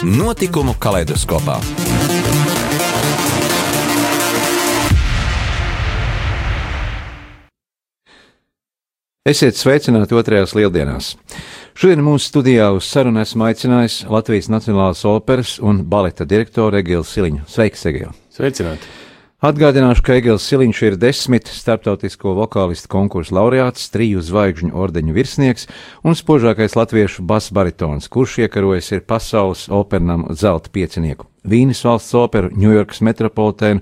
Notikumu kaleidoskopā. Esiet sveicināti otrajās lieldienās. Šodien mūsu studijā uz sarunu esmu aicinājis Latvijas Nacionālās operas un baleta direktoru Egilu Siliņu. Sveiks, Egil! Sveicināti! Atgādināšu, ka Egils Siliņš ir desmit starptautisko vokālistu konkursu laureāts, triju zvaigžņu ordeņu virsnieks un spožākais latviešu basbaritons, kurš iekarojas ir pasaules opernam zelta piecinieku. Vīnes valsts operu, Ņujorkas metropolitēnu,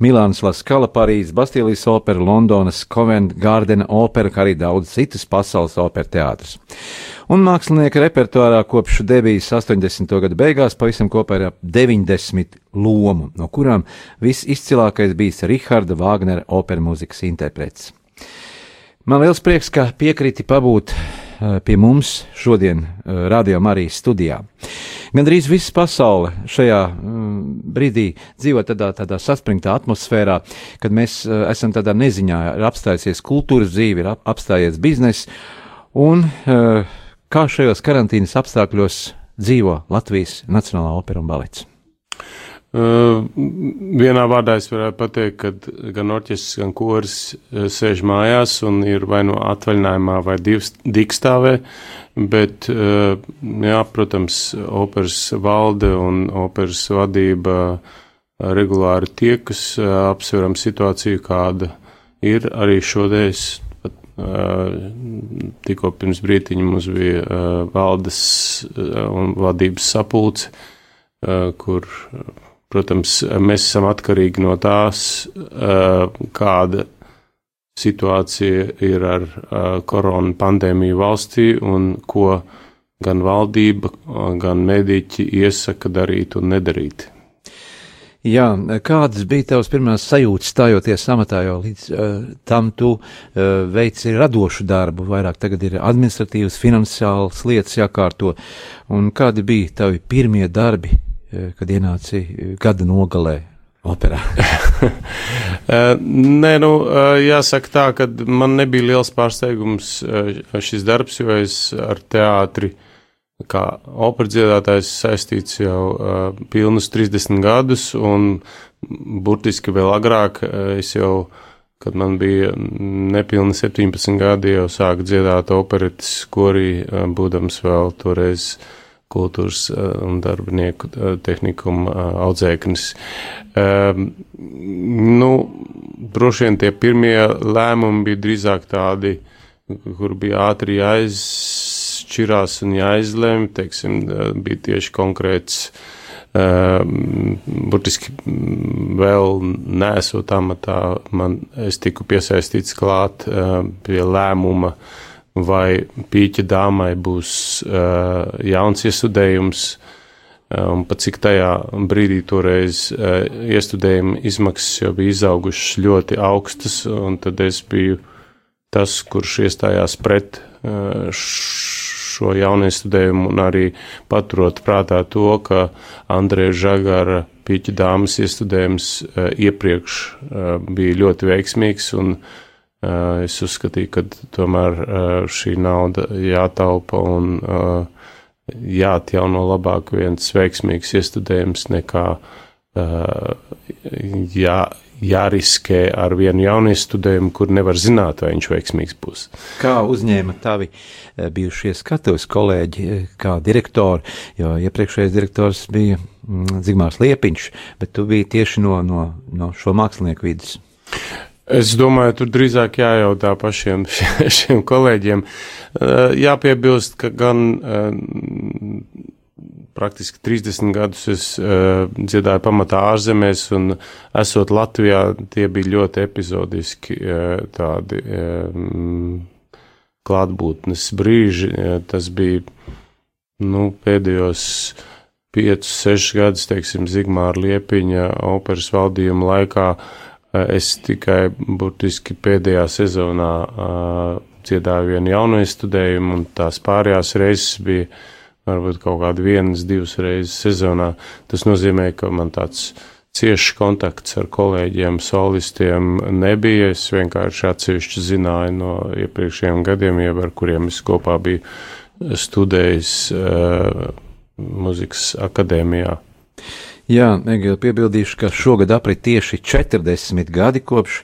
Milānas Laskala, Parīzes Bastīlijas opera, Londonas Covent Gardena opera, kā arī daudz citas pasaules opera teātris. Un mākslinieka repertuārā kopš debijas 80. gada beigās pavisam kopā ir ap 90 lomu, no kurām visizcilākais bijis Riharda Vāgnera opera mūzikas interprets. Man liels prieks, ka piekriti pabūt Eh, pie mums šodien eh, Radio Marijas studijā. Gan arī visa pasaule šajā mm, brīdī dzīvo tādā, tādā saspringtā atmosfērā, kad mēs eh, esam tādā neziņā, ir apstājusies kultūras dzīve, ir apstājies bizness, un kā šajos karantīnas apstākļos dzīvo Latvijas Nacionālā opera un balets. Vienā vārdā es varētu pateikt, ka gan orķestris, gan koris sēž mājās un ir vai no nu atvaļinājumā vai digstāvē, bet, jā, protams, operas valde un operas vadība regulāri tiekas, apsveram situāciju, kāda ir arī šodien. Tikko pirms brītiņa mums bija valdes un vadības sapulce, kur Protams, mēs esam atkarīgi no tās, kāda situācija ir ar korona pandēmiju valstī un ko gan valdība, gan mediķi iesaka darīt un nedarīt. Jā, kādas bija tavas pirmās sajūtas stājoties amatā, jo līdz uh, tam tu uh, veici radošu darbu, vairāk tagad ir administratīvas, finansiālas lietas jākārto, un kādi bija tavi pirmie darbi? Eh, kad ienāci eh, gada nogalē operā? Eh, nē, nu, jāsaka tā, ka man nebija liels pārsteigums šis darbs, jo es ar teātri kā operdziedātājs saistīts jau pilnus 30 gadus, un burtiski vēl agrāk es jau, kad man bija nepilni 17 gadi, jau sāku dziedāt operetes, korī, būdams vēl toreiz kultūras eh, un darbinieku eh, tehnikuma eh, audzēknis. Nu, droši vien tie pirmie lēmumi bija drīzāk tādi, kur bija ātri jāizšķirās un jāizlēm, teiksim, bija tieši konkrēts, burtiski vēl nesot amatā, man es tiku piesaistīts klāt pie lēmuma, uh, vai pīķa dāmai būs uh, jauns iestudējums, uh, un pat cik tajā brīdī toreiz uh, iestudējuma izmaksas jau bija izaugušas ļoti augstas, un tad es biju tas, kurš iestājās pret uh, šo jaunu iestudējumu, un arī paturot prātā to, ka Andrēja Žagara pīķa dāmas iestudējums uh, iepriekš uh, bija ļoti veiksmīgs, un uh, Eh, es uzskatīju, ka tomēr eh, šī nauda jātaupa un eh, jāatjauno labāk viens veiksmīgs iestudējums nekā jā, jāriskē ar vienu jaunu iestudējumu, kur nevar zināt, vai viņš veiksmīgs būs. Kā uzņēma tavi bijušie skatuves kolēģi, kā direktori, jo iepriekšējais direktors bija mm, Zigmārs Liepiņš, bet tu biji tieši no, no, no šo mākslinieku vidas. Es domāju, tur drīzāk jājautā pašiem šiem kolēģiem. Eh, jāpiebilst, ka gan eh, praktiski 30 gadus es eh, dziedāju pamatā ārzemēs, un esot Latvijā, tie bija ļoti epizodiski tādi klātbūtnes brīži. Tas bija nu, pēdējos 5, 6 gadus, teiksim, Zigmāra Liepiņa operas valdījuma laikā es tikai burtiski pēdējā sezonā uh, dziedāju vienu jaunu studējumu, un tās pārējās reizes bija varbūt kaut kāda vienas, divas reizes sezonā. Tas nozīmē, ka man tāds ciešs kontakts ar kolēģiem, solistiem nebija. Es vienkārši atsevišķi zināju no iepriekšējiem gadiem, jau ar kuriem es kopā biju studējis uh, muzikas akadēmijā. Jā, Egīla, piebildīšu, ka šogad aprit tieši 40 gadi kopš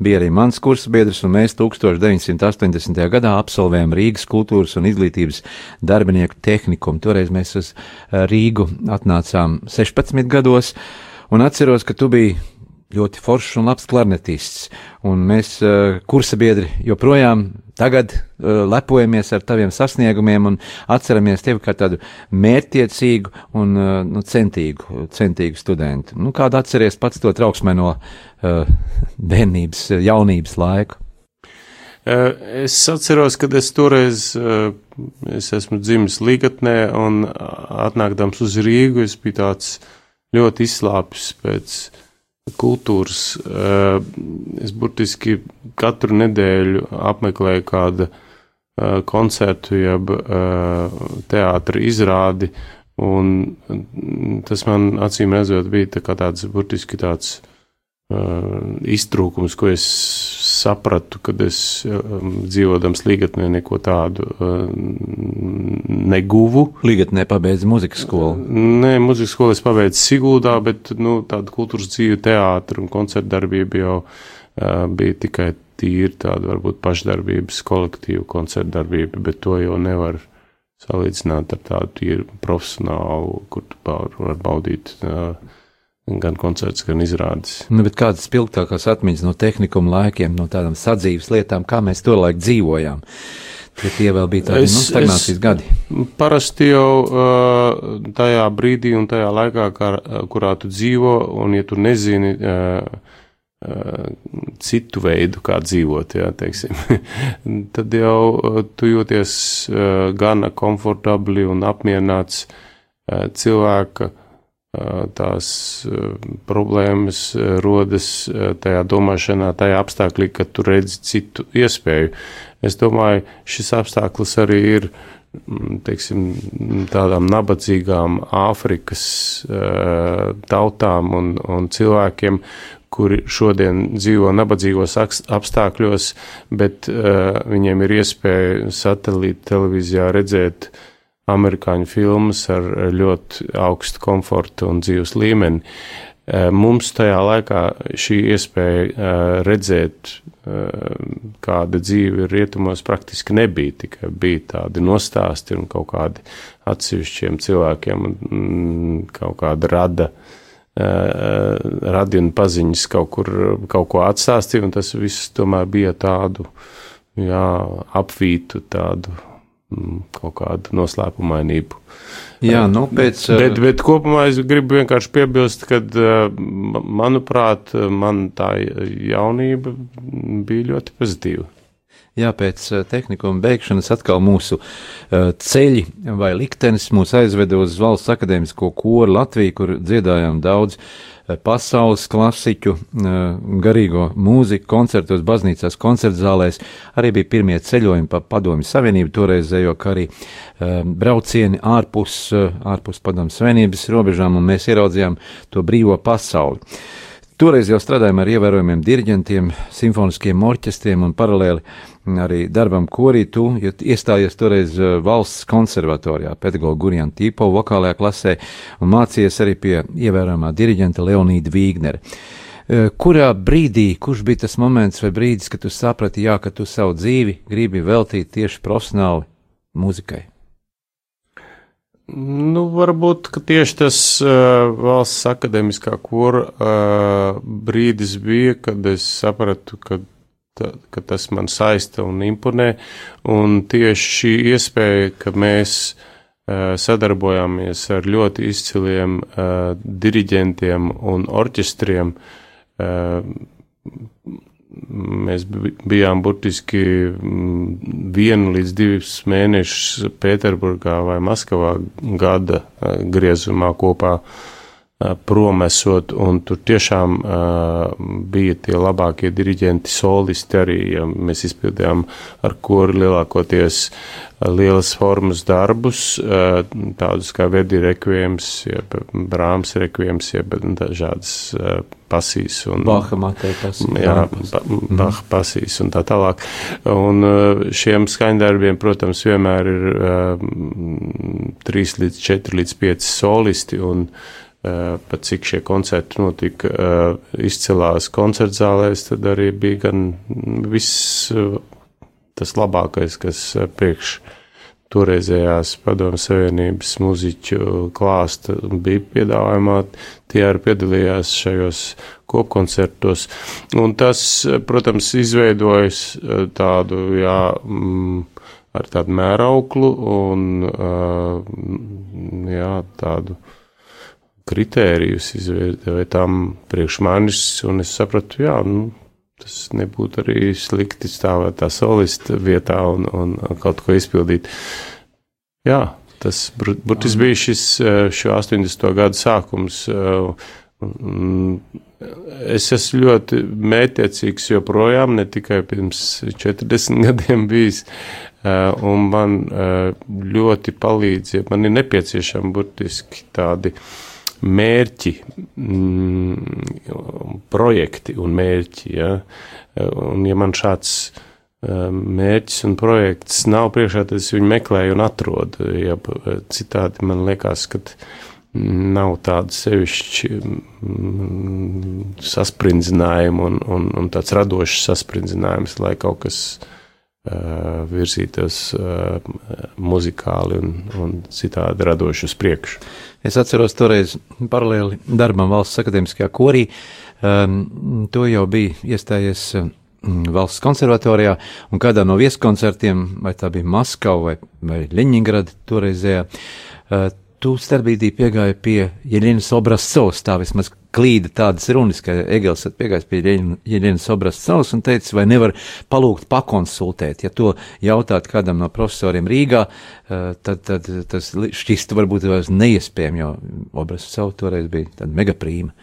bija arī mans kursa biedrs, un mēs 1980. gadā absolvējām Rīgas kultūras un izglītības darbinieku tehnikumu. Toreiz mēs uz Rīgu atnācām 16 gados, un atceros, ka tu biji ļoti foršs un labs klarnetists. Un mēs, uh, kursa biedri, joprojām tagad uh, lepojamies ar taviem sasniegumiem un atceramies tevi kā tādu mērķtiecīgu un uh, nu, centīgu, centīgu studentu. Nu, kādu atceries pats to trauksmeno bērnības, jaunības laiku? Es atceros, kad es toreiz es esmu dzimis Līgatnē un atnākdams uz Rīgu, es biju tāds ļoti izslāpis pēc uh, kultūras. Eh, es burtiski katru nedēļu apmeklēju kādu eh, koncertu, jeb eh, teātra izrādi, un tas man acīm redzot bija tā tāds burtiski tāds iztrūkums, ko es sapratu, kad es dzīvodams Līgatnē neko tādu neguvu. Līgatnē pabeidza muzikas skolu? Nē, muzikas skolu es pabeidzu Siguldā, bet nu, tāda kultūras dzīve, teātra un koncerta darbība jau bija tikai tīri tāda varbūt pašdarbības kolektīva koncerta darbība, bet to jau nevar salīdzināt ar tādu tīri profesionālu, kur tu var baudīt uh, gan koncerts, gan izrādes. Nu, kādas spilgtākās atmiņas no tehnikuma laikiem, no tādām sadzīves lietām, kā mēs to laiku dzīvojām? Ja tie vēl bija tādi es, nu, stagnācijas gadi. Parasti jau uh, tajā brīdī un tajā laikā, kā, kurā tu dzīvo, un ja tu nezini uh, uh, citu veidu, kā dzīvot, jā, teiksim, tad jau tu jūties gana komfortabli un apmierināts cilvēka tās problēmas rodas tajā domāšanā, tajā apstākļī, kad tu redzi citu iespēju. Es domāju, šis apstākļus arī ir teiksim, tādām nabadzīgām Āfrikas tautām un, un cilvēkiem, kuri šodien dzīvo nabadzīgos apstākļos, bet viņiem ir iespēja satelīta televīzijā redzēt uh, amerikāņu filmas ar ļoti augstu komfortu un dzīves līmeni. Eh, mums tajā laikā šī iespēja eh, redzēt, eh, kāda dzīve ir rietumos, praktiski nebija. Tikai bija tādi nostāsti un kaut kādi atsevišķiem cilvēkiem un mm, kaut kāda rada radienu paziņas kaut kur kaut ko atstāstīja, un tas viss tomēr bija tādu, jā, apvītu tādu kaut kādu noslēpumainību. Jā, nu pēc. Bet, bet kopumā es gribu vienkārši piebilst, ka, manuprāt, man tā jaunība bija ļoti pozitīva. Jā, pēc tehnikuma beigšanas atkal mūsu uh, ceļi vai liktenis mūs aizveda uz Valsts akadēmisko koru Latviju, kur dziedājām daudz uh, pasaules klasiķu, garīgo mūziku, koncertos, baznīcās, koncertzālēs. Arī bija pirmie ceļojumi pa Padomju Savienību, toreizējo, kā arī braucieni ārpus, ārpus Padomju Savienības robežām, un mēs ieraudzījām to brīvo pasauli. Toreiz jau strādājām ar ievērojumiem diriģentiem, simfoniskiem orķestriem un paralēli arī darbam korī. Tu ja iestājies toreiz uh, valsts konservatorijā, pedagoģa Gurjana Tīpo vokālajā klasē un mācījies arī pie ievērojamā diriģenta Leonīda Vīgnera. Uh, kurā brīdī, kurš bija tas moments vai brīdis, kad tu saprati, jā, ka tu savu dzīvi gribi veltīt tieši profesionāli muzikai? Nu, varbūt tieši tas uh, valsts akadēmiskā kora uh, brīdis bija, kad es sapratu, ka, ta, ka tas man saista un imponē. Un tieši šī iespēja, ka mēs uh, sadarbojāmies ar ļoti izciliem uh, diriģentiem un orķestriem, uh, mēs bijām burtiski mm, vienu līdz divus mēnešus Pēterburgā vai Maskavā gada griezumā kopā promesot, un tur tiešām uh, bija tie labākie diriģenti, solisti arī, ja mēs izpildījām ar kori lielākoties lielas formas darbus, uh, tādus kā Verdi rekviems, jeb Brāms rekviems, jeb dažādas uh, pasīs un Baha matei pasīs. Jā, ba, Baha pasīs un tā tālāk. Un šiem skaņdarbiem, protams, vienmēr ir uh, 3 līdz 4 līdz 5 solisti un pat cik šie koncerti notika eh, izcilās koncertzālēs, tad arī bija gan viss eh, tas labākais, kas priekš toreizējās padomu savienības muziķu klāsta bija piedāvājumā, tie arī piedalījās šajos kopkoncertos. Un tas, protams, izveidojas tādu, jā, mm, ar tādu mērauklu un, jā, tādu kritērijus izveidoja tam priekš manis, un es sapratu, jā, nu, tas nebūtu arī slikti stāvēt tā solista vietā un, un kaut ko izpildīt. Jā, tas burtiski bija šis šo 80. gadu sākums. Es esmu ļoti mētiecīgs joprojām, ne tikai pirms 40 gadiem bijis, un man ļoti palīdz, ja man ir nepieciešami burtiski tādi uh, mērķi, mm, projekti un mērķi. Ja? Un, ja man šāds um, mērķis un projekts nav priekšā, tad es viņu meklēju un atrodu. Ja citādi man liekas, ka nav tāda sevišķi mm, sasprindzinājumu un, un, un tāds radošs saspringzinājums, lai kaut kas uh, virzītos uh, muzikāli un, un citādi radoši uz priekšu. Es atceros toreiz paralēli darbam valsts akadēmiskajā korī. Um, to jau bija iestājies um, valsts konservatorijā, un kādā no vieskoncertiem, vai tā bija Maskava vai, vai Ļeņingrada toreizējā, uh, tu starpbrīdī piegāji pie Jeļinas Obrascovas, tā vismaz klīda tādas runas, ka Egels piegājis pie Jeļinas Obrascovas un teica, vai nevar palūgt pakonsultēt. Ja to jautāt kādam no profesoriem Rīgā, eh, tad, tad tas šķistu varbūt vairs neiespējami, jo Obrascova toreiz bija tāda megaprīma.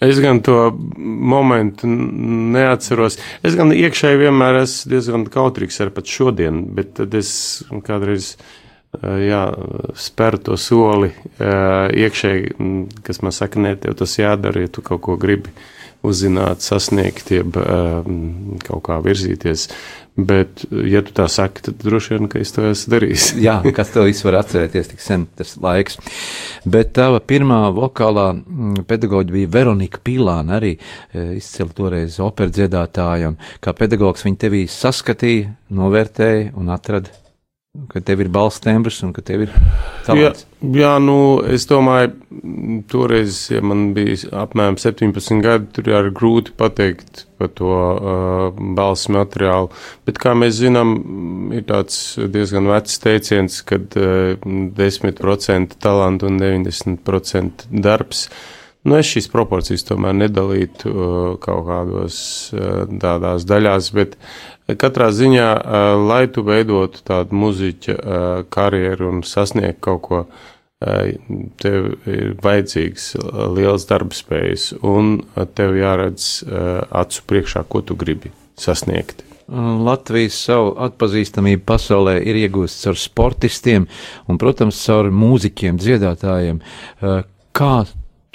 Es gan to momentu neatceros. Es gan iekšēji vienmēr esmu diezgan kautrīgs ar pat šodien, bet tad es kādreiz jā, spēr to soli eh, iekšēji, kas man saka, nē, tev tas jādara, ja tu kaut ko gribi uzzināt, sasniegt, jeb eh, kaut kā virzīties. Bet, ja tu tā saki, tad droši vien, ka es to esmu darījis. Jā, kas to visu var atcerēties, tik sen tas laiks. Bet tava pirmā vokālā pedagoģa bija Veronika Pīlāna, arī izcila toreiz operu dziedātāja, un kā pedagogs viņa tevī saskatīja, novērtēja un atrada ka tev ir balss tembrs un ka tev ir talants. Jā, jā, nu, es domāju, toreiz, ja man bija apmēram 17 gadi, tur ir grūti pateikt par to uh, balss materiālu, bet kā mēs zinām, ir tāds diezgan vecs teiciens, kad uh, 10% talantu un 90% darbs. Nu, es šīs proporcijas tomēr nedalītu uh, kaut kādos uh, tādās daļās, bet uh, Katrā ziņā, lai tu veidotu tādu muziķa karjeru un sasniegtu kaut ko, tev ir vajadzīgs liels darbspējas, un tev jāredz acu priekšā, ko tu gribi sasniegt. Latvijas savu atpazīstamību pasaulē ir iegūsts ar sportistiem un, protams, caur mūziķiem, dziedātājiem. Kā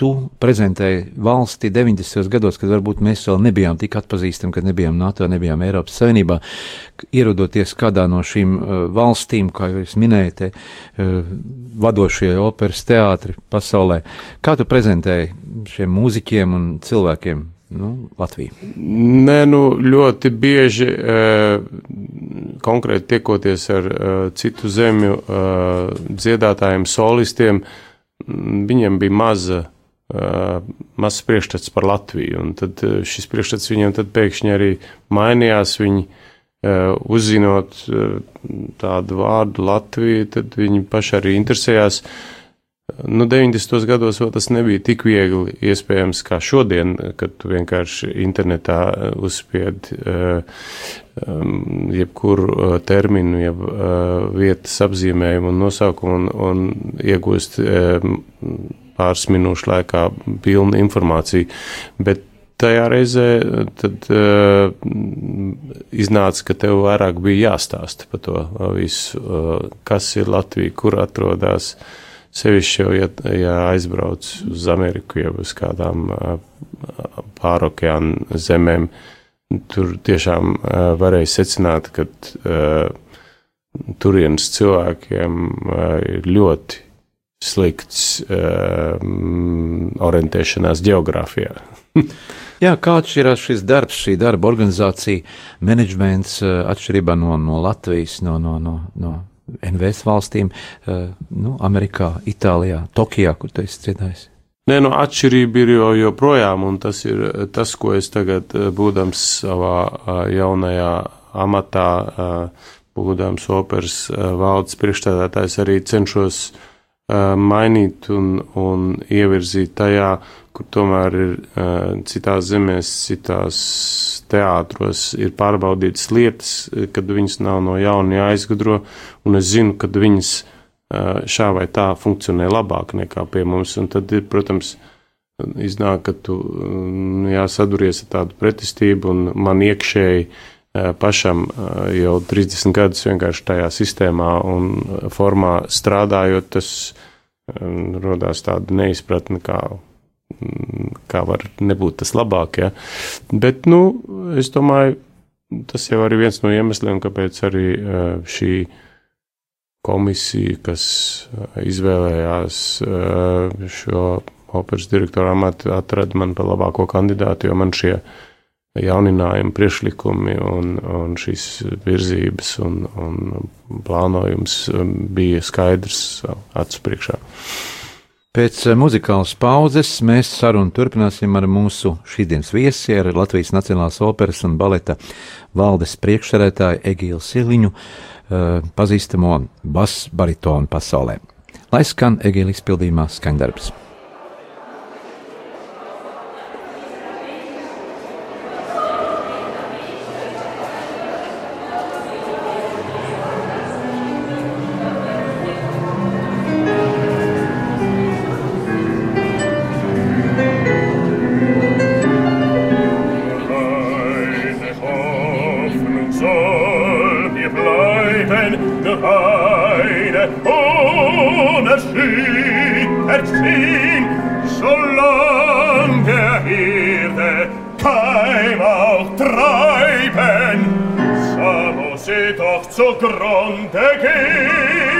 tu prezentēji valsti 90. gados, kad varbūt mēs vēl nebijām tik atpazīstami, kad nebijām NATO, nebijām Eiropas Savienībā, ierodoties kādā no šīm uh, valstīm, kā jūs minējat, uh, vadošie operas teātri pasaulē. Kā tu prezentēji šiem mūziķiem un cilvēkiem? Nu, Latvija. Nē, nu, ļoti bieži e, konkrēti tiekoties ar e, citu zemju e, dziedātājiem, solistiem, viņiem bija maza mazs priekšstats par Latviju. Un tad šis priekšstats viņiem pēkšņi arī mainījās. Viņi uzzinot tādu vārdu Latviju, tad viņi paši arī interesējās. Nu, 90. gados vēl tas nebija tik viegli iespējams kā šodien, kad tu vienkārši internetā uzspied jebkuru terminu, jeb vietas apzīmējumu un nosaukumu un, un iegūst pāris minūšu laikā pilnu informāciju. Bet tajā reizē tad, uh, iznāca, ka tev vairāk bija jāstāsta par to visu, uh, kas ir Latvija, kur atrodas. Sevišķi jau, ja, ja aizbrauc uz Ameriku, jau uz kādām uh, pārokeāna zemēm, tur tiešām uh, varēja secināt, ka uh, turienes cilvēkiem uh, ir ļoti slikts uh, orientēšanās geogrāfijā. Jā, kā atšķirās šis darbs, šī darba organizācija, menedžments eh, atšķirībā no, no Latvijas, no, no, no, no NVS valstīm, eh, nu, Amerikā, Itālijā, Tokijā, kur tu esi dziedājis? Nē, no atšķirība ir jo, joprojām, un tas ir tas, ko es tagad, būdams savā jaunajā amatā, būdams operas valdes priekšstādātājs, arī cenšos mainīt un, un ievirzīt tajā, kur tomēr ir citās zemēs, citās teātros ir pārbaudītas lietas, kad viņas nav no jauna jāizgudro, un es zinu, ka viņas šā vai tā funkcionē labāk nekā pie mums, un tad ir, protams, iznāk, ka tu jāsaduries ar tādu pretestību, un man iekšēji pašam jau 30 gadus vienkārši tajā sistēmā un formā strādājot, tas rodās tāda neizpratne, kā kā var nebūt tas labāk. Ja? Bet, nu, es domāju, tas jau arī viens no iemesliem, kāpēc arī šī komisija, kas izvēlējās šo operas direktoru amatu, atrada man par labāko kandidātu, jo man šie jauninājumi, priekšlikumi un, un šīs virzības un, un plānojums bija skaidrs acu priekšā. Pēc eh, muzikālas pauzes mēs sarunu turpināsim ar mūsu šīsdienas viesi, ar Latvijas Nacionālās operas un baleta valdes priekšsarētāju Egīlu Siliņu, eh, pazīstamo basbaritonu pasaulē. Lai skan Egīla izpildījumā skaņdarbs. Ende geht.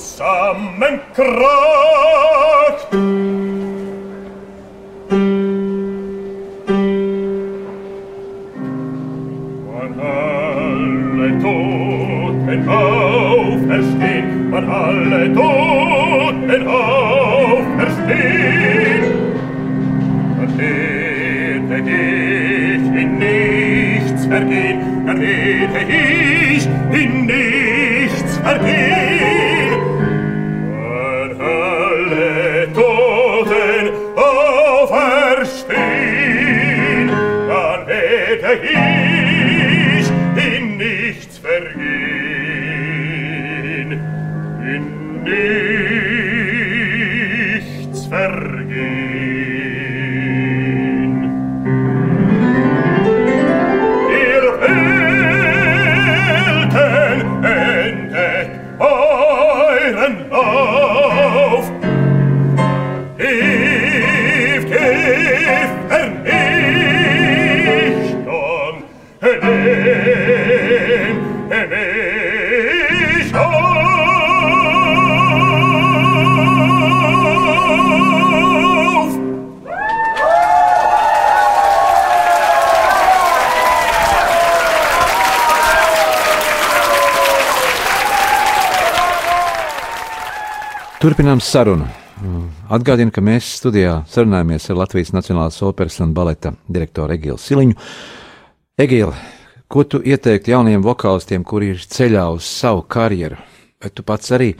zusammenkraut. Turpinām sarunu. Atgādinu, ka mēs studijā sarunājamies ar Latvijas Nacionālās operas un baleta direktoru Egilu Siliņu. Egīla, ko tu ieteiktu jauniem vokālistiem, kuri ir ceļā uz savu karjeru? Vai tu pats arī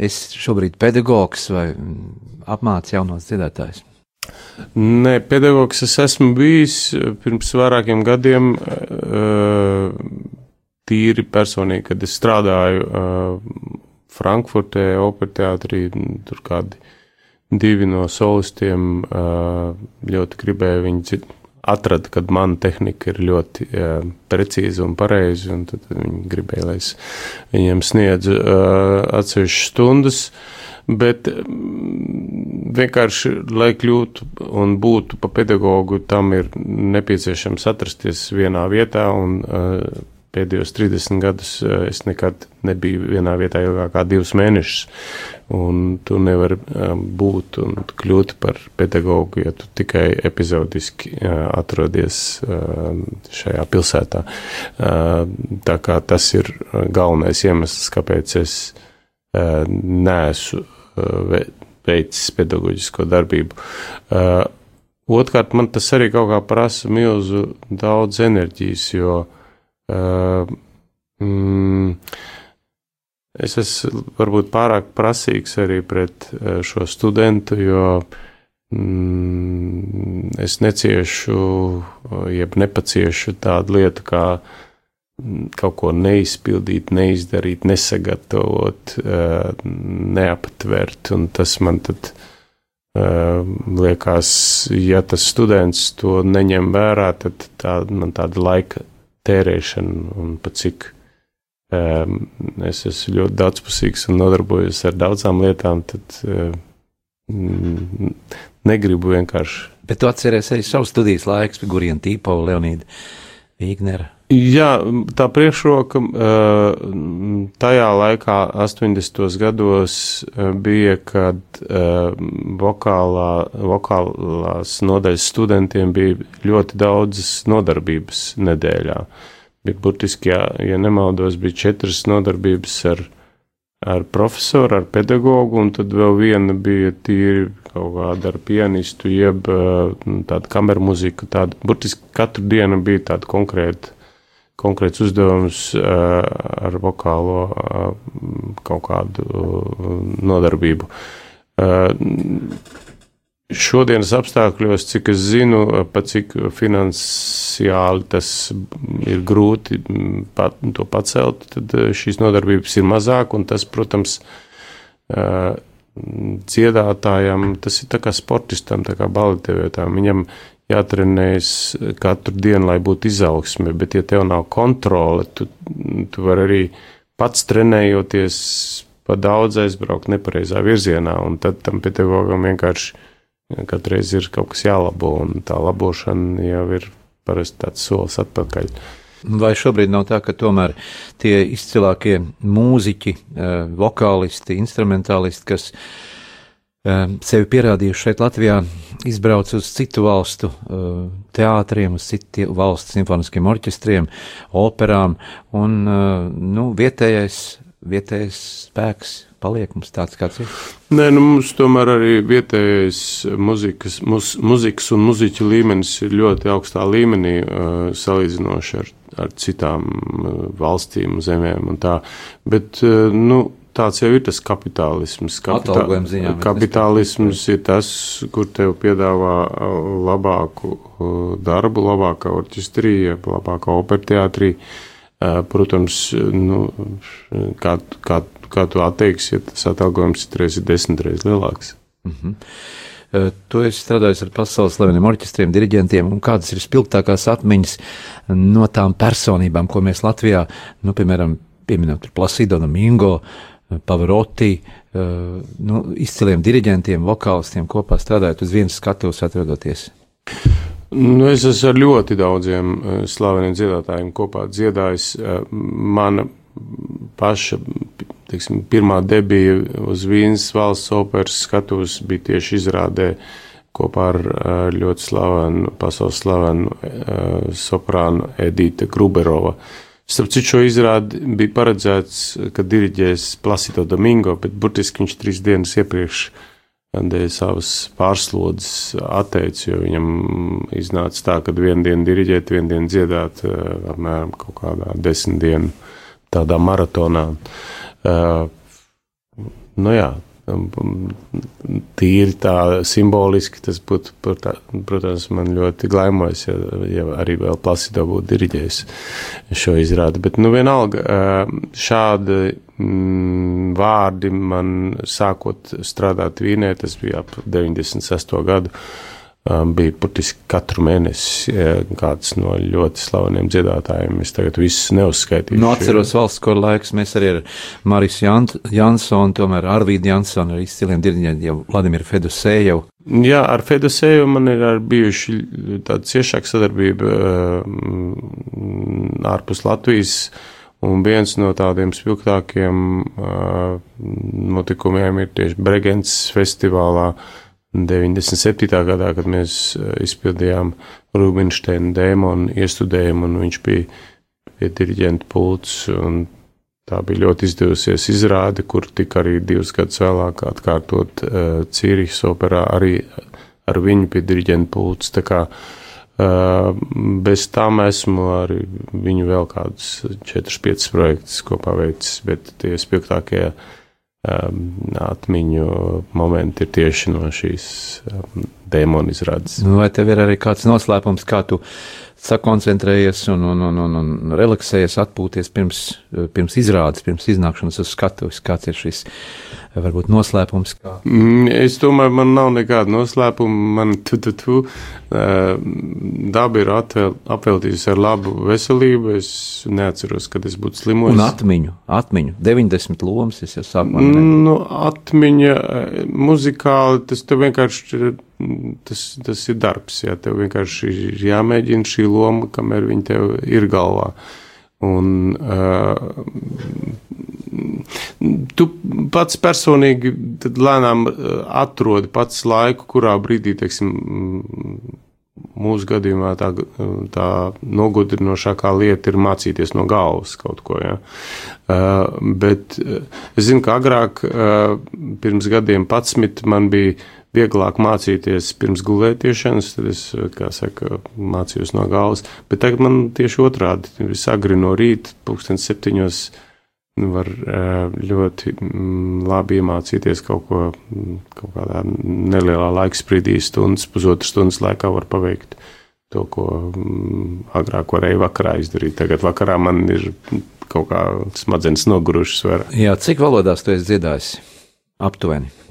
esi šobrīd pedagogs vai apmāci jaunos dziedātājus? Nē, pedagogs es esmu bijis pirms vairākiem gadiem, tīri personīgi, kad es strādāju Frankfurtē, operteātrī, tur kādi divi no solistiem ļoti gribēja viņi atrada, ka mana tehnika ir ļoti uh, precīza un pareiza, un tad viņi gribēja, lai es viņiem sniedzu uh, atsevišķas stundas. Bet vienkārši, lai kļūtu un būtu pa pedagogu, tam ir nepieciešams atrasties vienā vietā un uh, pēdējos 30 gadus eh, es nekad nebiju vienā vietā ilgāk kā divus mēnešus. Un tu nevari eh, būt un kļūt par pedagogu, ja tu tikai epizodiski eh, atrodies šajā pilsētā. Tā kā tas ir galvenais iemesls, kāpēc es neesmu veicis pedagoģisko darbību. Otkārt, man tas arī kaut kā prasa milzu daudz enerģijas, jo uh, Uh, mm, es esmu varbūt pārāk prasīgs arī pret uh, šo studentu, jo mm, es neciešu, uh, jeb nepaciešu tādu lietu kā mm, kaut ko neizpildīt, neizdarīt, nesagatavot, neaptvert, un tas man tad liekas, ja tas students to neņem vērā, tad tā, man tāda laika tērēšanu un pat cik um, es esmu ļoti daudzpusīgs un nodarbojos ar daudzām lietām, tad um, negribu vienkārši. Bet tu atceries arī savu studijas laiku, Gurija Tīpa, Leonīda Vīgnera. Jā, tā priekšroka tajā laikā, 80. gados, bija, kad vokālā, vokālās nodaļas studentiem bija ļoti daudzas nodarbības nedēļā. Bija burtiski, ja, ja nemaldos, bija četras nodarbības ar, ar profesoru, ar pedagogu, un tad vēl viena bija tīri kaut kāda ar pianistu, jeb tāda kameru mūzika. Tāda, burtiski katru dienu bija tāda konkrēta konkrēts uzdevums uh, ar vokālo uh, kaut kādu uh, nodarbību. Šodienas apstākļos, cik es zinu, pat cik finansiāli tas ir grūti pat, to pacelt, tad šīs nodarbības ir mazāk, un tas, protams, dziedātājam, tas ir tā kā sportistam, tā kā baletievietam, viņam jātrenējas katru dienu, lai būtu izaugsme, bet ja tev nav kontrole, tu, tu vari arī pats trenējoties pa daudz aizbraukt nepareizā virzienā, un tad tam pedagogam vienkārši katreiz ir kaut kas jālabo, un tā labošana jau ir parasti tāds solis atpakaļ. Vai šobrīd nav tā, ka tomēr tie izcilākie mūziķi, eh, vokālisti, instrumentālisti, kas Ehm, sevi pierādījuši šeit Latvijā, izbrauc uz citu valstu teātriem, uz citu valstu simfoniskiem orķestriem, operām, un nu, vietējais, vietējais spēks paliek mums tāds, kāds ir? Nē, nu mums tomēr arī vietējais muzikas, muz, muzikas un muziķu līmenis ir ļoti augstā līmenī salīdzinoši ar, ar citām valstīm, zemēm un tā, bet, nu, tāds jau ir tas kapitālisms. Kapitā, ziņā, kapitālisms ir tas, kur tev piedāvā uh, labāku uh, darbu, labākā orķestrija, labākā operteātrī. Uh, protams, nu, kā, kā, kā tu atteiksi, ja tas atalgojums citreiz ir desmit reizes lielāks. Mm -hmm. Tu esi strādājis ar pasaules slaveniem orķestriem, diriģentiem, un kādas ir spilgtākās atmiņas no tām personībām, ko mēs Latvijā, nu, piemēram, pieminam Plasido Domingo, Pavaroti, eh, nu, izciliem diriģentiem, vokālistiem kopā strādājot uz vienas skatuves atrodoties? Nu, es esmu ar ļoti daudziem eh, slaveniem dziedātājiem kopā dziedājis. Eh, mana paša teiksim, pirmā debija uz Vīnas valsts operas skatuves bija tieši izrādē kopā ar ļoti slavenu, pasaules slavenu soprānu Edīte Gruberova. Starp citu, šo izrādi bija paredzēts, ka diriģēs Placido Domingo, bet burtiski viņš trīs dienas iepriekš dēļ savas pārslodzes atteicis, jo viņam iznāca tā, ka vienu dienu diriģēt, vienu dienu dziedāt, apmēram kaut kādā desmit dienu tādā maratonā. Uh, nu jā, tīri tā simboliski tas būtu, protams, man ļoti glaimojas, ja, ja arī vēl Plasido būtu diriģējis šo izrādi. Bet, nu, vienalga, šādi mm, vārdi man sākot strādāt Vīnē, tas bija ap 96. gadu bija burtiski katru mēnesi kāds no ļoti slaveniem dziedātājiem. Es tagad visus neuzskaitīšu. Nu, atceros valsts kora laikus, mēs arī ar Maris Jansonu, tomēr Arvīdu Jansonu, ar izciliem diriģentiem, Vladimiru Fedusēju. Jā, ar Fedusēju man ir bijuši tāda ciešāka sadarbība ārpus Latvijas. Un viens no tādiem spilgtākiem uh, notikumiem ir tieši Bregences festivālā, uh, 97. gadā, kad mēs eh, izpildījām Rubinsteina dēmonu iestudējumu, un viņš bija pie diriģenta pults, tā bija ļoti izdevusies izrāde, kur tika arī divus gadus vēlāk atkārtot uh, Cīrihas operā arī ar viņu pie diriģenta pults. Tā kā uh, bez tam esmu arī viņu vēl kādus 4-5 projektus kopā veicis, bet tie spilgtākie uh, atmiņu momenti ir tieši no šīs um, dēmona izrādes. Nu, vai tev ir arī kāds noslēpums, kā tu sakoncentrējies un, un, un, un, un relaksējies, atpūties pirms, pirms izrādes, pirms iznākšanas uz skatuves? Kāds ir šis varbūt noslēpums? Kā? Mm, es domāju, man nav nekāda noslēpuma. Man tu, tu, tu, daba ir atvēl, apveltījusi ar labu veselību. Es neatceros, kad es būtu slimojis. Un atmiņu, atmiņu, 90 lomas es jau sākumā. Nu, atmiņa muzikāli, tas tev vienkārši tas, tas ir darbs. Jā, tev vienkārši ir jāmēģina šī loma, kamēr viņa tev ir galvā. Un, uh, tu pats personīgi lēnām atrodi pats laiku, kurā brīdī, teiksim, mūsu gadījumā tā, tā nogudrinošākā lieta ir mācīties no galvas kaut ko. Ja? Uh, bet es zinu, ka agrāk, uh, pirms gadiem, pats man bija vieglāk mācīties pirms gulētiešanas, tad es, kā saka, mācījos no galvas. Bet tagad man tieši otrādi, viss agri no rīta, pulkstens septiņos, var ļoti mm, labi iemācīties kaut ko, mm, kaut kādā nelielā laika sprīdī, stundas, pusotras stundas laikā var paveikt to, ko mm, agrāk varēja vakarā izdarīt. Tagad vakarā man ir kaut kā smadzenes nogurušas vairāk. Jā, cik valodās tu esi dziedājis? Aptuveni.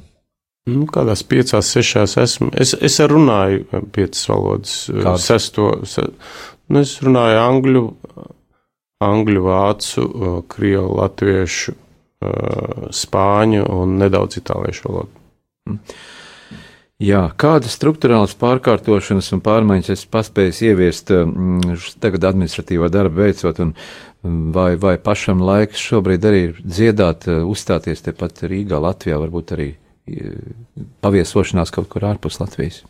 Nu, kādās piecās, sešās esmu. Es, es runāju piecas valodas. Kāds? Sesto, se, nu, es runāju angļu, angļu, vācu, krievu, latviešu, spāņu un nedaudz itāliešu valodu. Mm. Jā, kādas struktūrālas pārkārtošanas un pārmaiņas es paspēju ieviest tagad administratīvā darba veicot, un vai, vai pašam laiks šobrīd arī dziedāt, uzstāties tepat Rīgā, Latvijā, varbūt arī paviesošanās kaut kur ārpus Latvijas?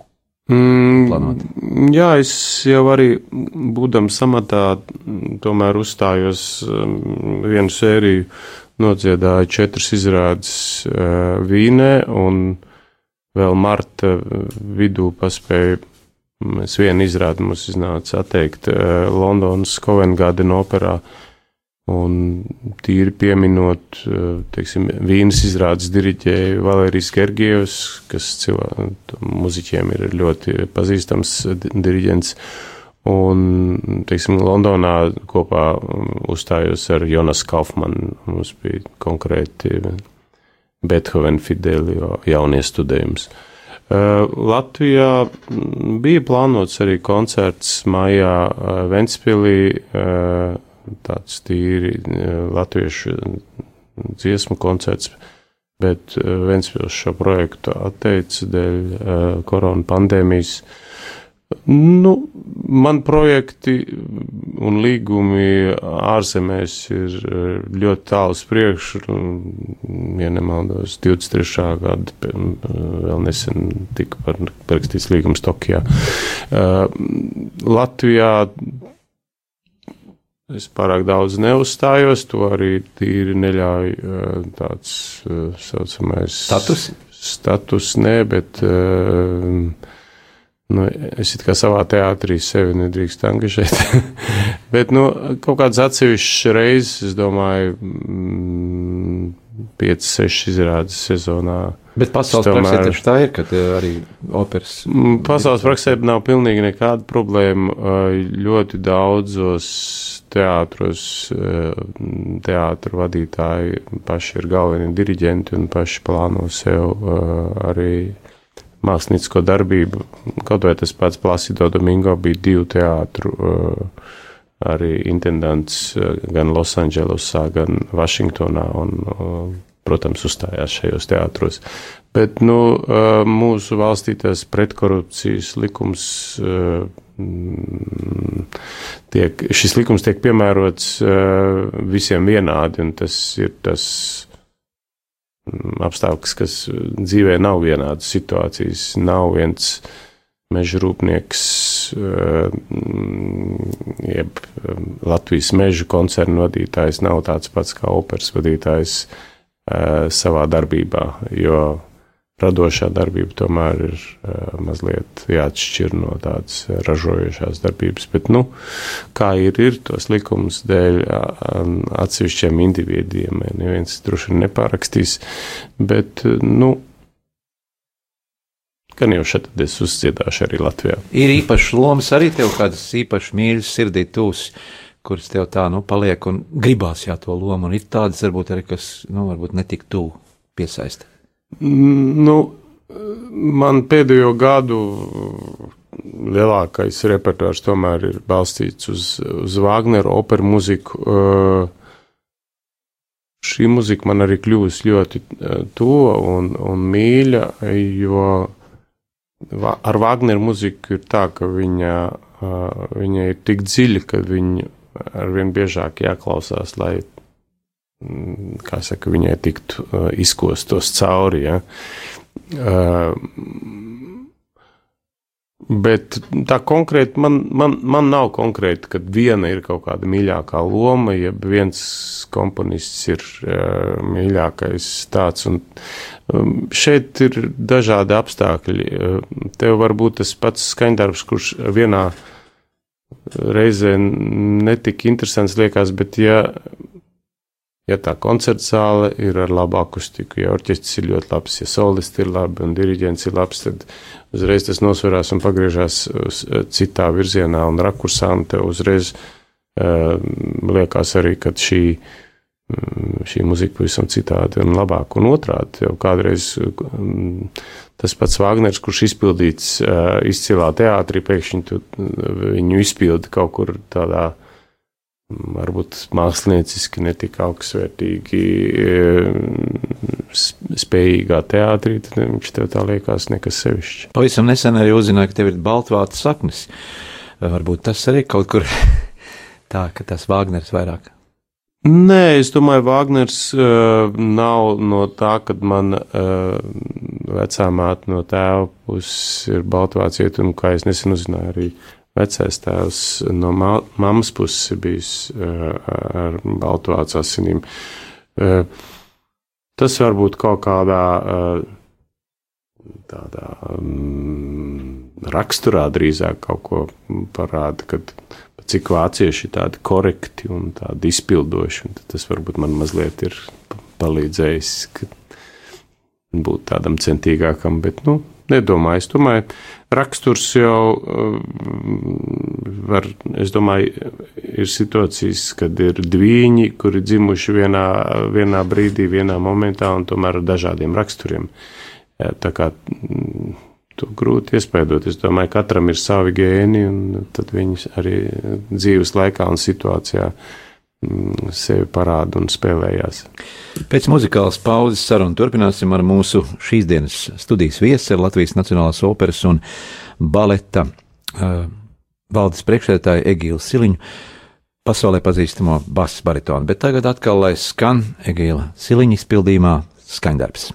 Mm, Planot. jā, es jau arī būdams samatā, tomēr uzstājos um, vienu sēriju, nodziedāju četras izrādes uh, Vīnē un vēl marta vidū paspēju. Mēs vienu izrādi mums iznāca atteikt Londonas Covent operā. Un tīri pieminot, eh, teiksim, vīnas izrādes diriģēju Valērijas Gergievs, kas muziķiem ir ļoti pazīstams diriģents. Un, teiksim, Londonā kopā uzstājos ar Jonas Kaufmanu. Mums bija konkrēti Beethoven Fidelio jaunie studējums. Uh, Latvijā bija plānots arī koncerts uh, Ventspilī. Uh, tāds tīri e, latviešu dziesmu koncerts, bet e, Ventspils šo projektu atteica dēļ e, korona pandēmijas. Nu, man projekti un līgumi ārzemēs ir ļoti tālu uz priekšu. Ja nemaldos, 23. gada vēl nesen tika parakstīts līgums Tokijā. Latvijā Es pārāk daudz neuzstājos, to arī tīri neļauj tāds saucamais status. Status nē, bet nu, es it kā savā teātrī sevi nedrīkst angažēt. bet nu, kaut kāds atsevišķs reizes, es domāju, 5, mm, 6 izrādes sezonā Bet pasaules tomēr, praksē tā ir, ka arī operas. Mm, pasaules praksē nav pilnīgi nekāda problēma. Ļoti daudzos teātros teātru vadītāji paši ir galvenie diriģenti un paši plāno sev arī māksliniecisko darbību. Kaut vai tas pats Plasido Domingo bija divu teātru arī intendants gan Losandželosā, gan Vašingtonā. Un, protams, uzstājās šajos teātros. Bet nu, mūsu valstī tas pretkorupcijas likums. Tiek, šis likums tiek piemērots visiem vienādi, un tas ir tas apstākļus, kas dzīvē nav vienādas situācijas. Nav viens meža rūpnieks, jeb Latvijas meža koncernu vadītājs, nav tāds pats kā operas vadītājs Eh, savā darbībā, jo radošā darbība tomēr ir mazliet jāatšķir no tādas ražojošās darbības. Bet, nu, kā ir, ir tos likumus dēļ atsevišķiem individiem, neviens droši vien nepārakstīs, bet, nu, gan jau šeit es uzdziedāšu arī Latvijā. Ir īpašs lomas arī tev kādas īpaši mīļas sirdī tūs kuras tev tā, nu, paliek un gribās jā to lomu, un ir tādas, varbūt arī, kas, nu, varbūt netik tuvu piesaista. Mm, nu, man pēdējo gadu lielākais repertuārs tomēr ir balstīts uz, uz Wagneru operu muziku. Uh, šī muzika man arī kļūst ļoti uh, tuva un, un mīļa, jo ar Wagneru muziku ir tā, ka viņa, viņa ir tik dziļa, ka viņa arvien biežāk jāklausās, lai, mm, kā saka, viņai tiktu izkostos cauri. Ja. Bet tā konkrēti man, man, man nav konkrēti, ka viena ir kaut kāda mīļākā loma, ja viens komponists ir uh, mīļākais tāds. Un, um, šeit ir dažādi apstākļi. Uh, tev var būt tas pats skaņdarbs, kurš vienā reizē netik interesants liekas, bet ja, ja tā koncerta zāle ir ar labu akustiku, ja orķestris ir ļoti labs, ja solisti ir labi un diriģents ir labs, tad uzreiz tas nosverās un pagriežās citā virzienā un rakursā, un tev uzreiz uh, liekas arī, ka šī uh, Mm, šī muzika pavisam citādi un labāk. Un otrādi, jau kādreiz mm, tas pats Wagners, kurš izpildīts izcilā teātrī, pēkšņi tu, viņu izpildi kaut kur tādā mm, varbūt mākslinieciski netik augstsvērtīgi spējīgā teātrī, tad viņš tev tā liekas nekas sevišķs. Pavisam nesen arī uzzināju, ka tev ir baltvāts saknes. Varbūt tas arī kaut kur tā, ka tas Wagners vairāk Nē, es domāju, Wagners uh, nav no tā, kad man uh, vecā māte no tēva puses ir Baltvācieta, un kā es nesen uzzināju, arī vecais tēvs no ma mammas puses ir bijis ar Baltvācu asinīm. Uh, tas varbūt kaut kādā tādā um, raksturā drīzāk kaut ko parāda, kad cik vācieši ir tādi korekti un tādi izpildoši. Un tas varbūt man mazliet ir palīdzējis būt tādam centīgākam, bet, nu, nedomāju. Es domāju, raksturs jau var, es domāju, ir situācijas, kad ir dviņi, kuri dzimuši vienā, vienā brīdī, vienā momentā un tomēr ar dažādiem raksturiem. Tā kā to grūti iespaidot. Es domāju, ka katram ir savi gēni, un tad viņi arī dzīves laikā un situācijā mm, sevi parāda un spēlējās. Pēc muzikālas pauzes sarunu turpināsim ar mūsu šīs dienas studijas viesi, Latvijas Nacionālās operas un baleta uh, valdes priekšsēdētāju Egīlu Siliņu. Pasaulē pazīstamo basu baritonu, bet tagad atkal lai skan Egīla Siliņa izpildījumā skaņdarbs.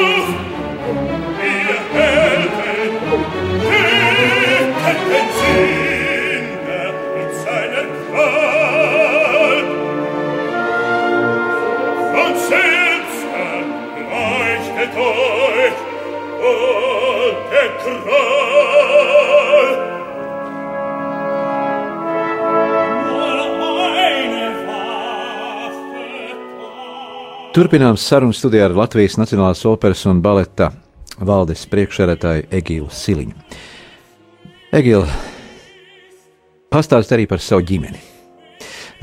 truth. Turpinām sarunu studijā ar Latvijas Nacionālās operas un baleta valdes priekšsēdētāju Egilu Siliņu. Egila, pastāst arī par savu ģimeni.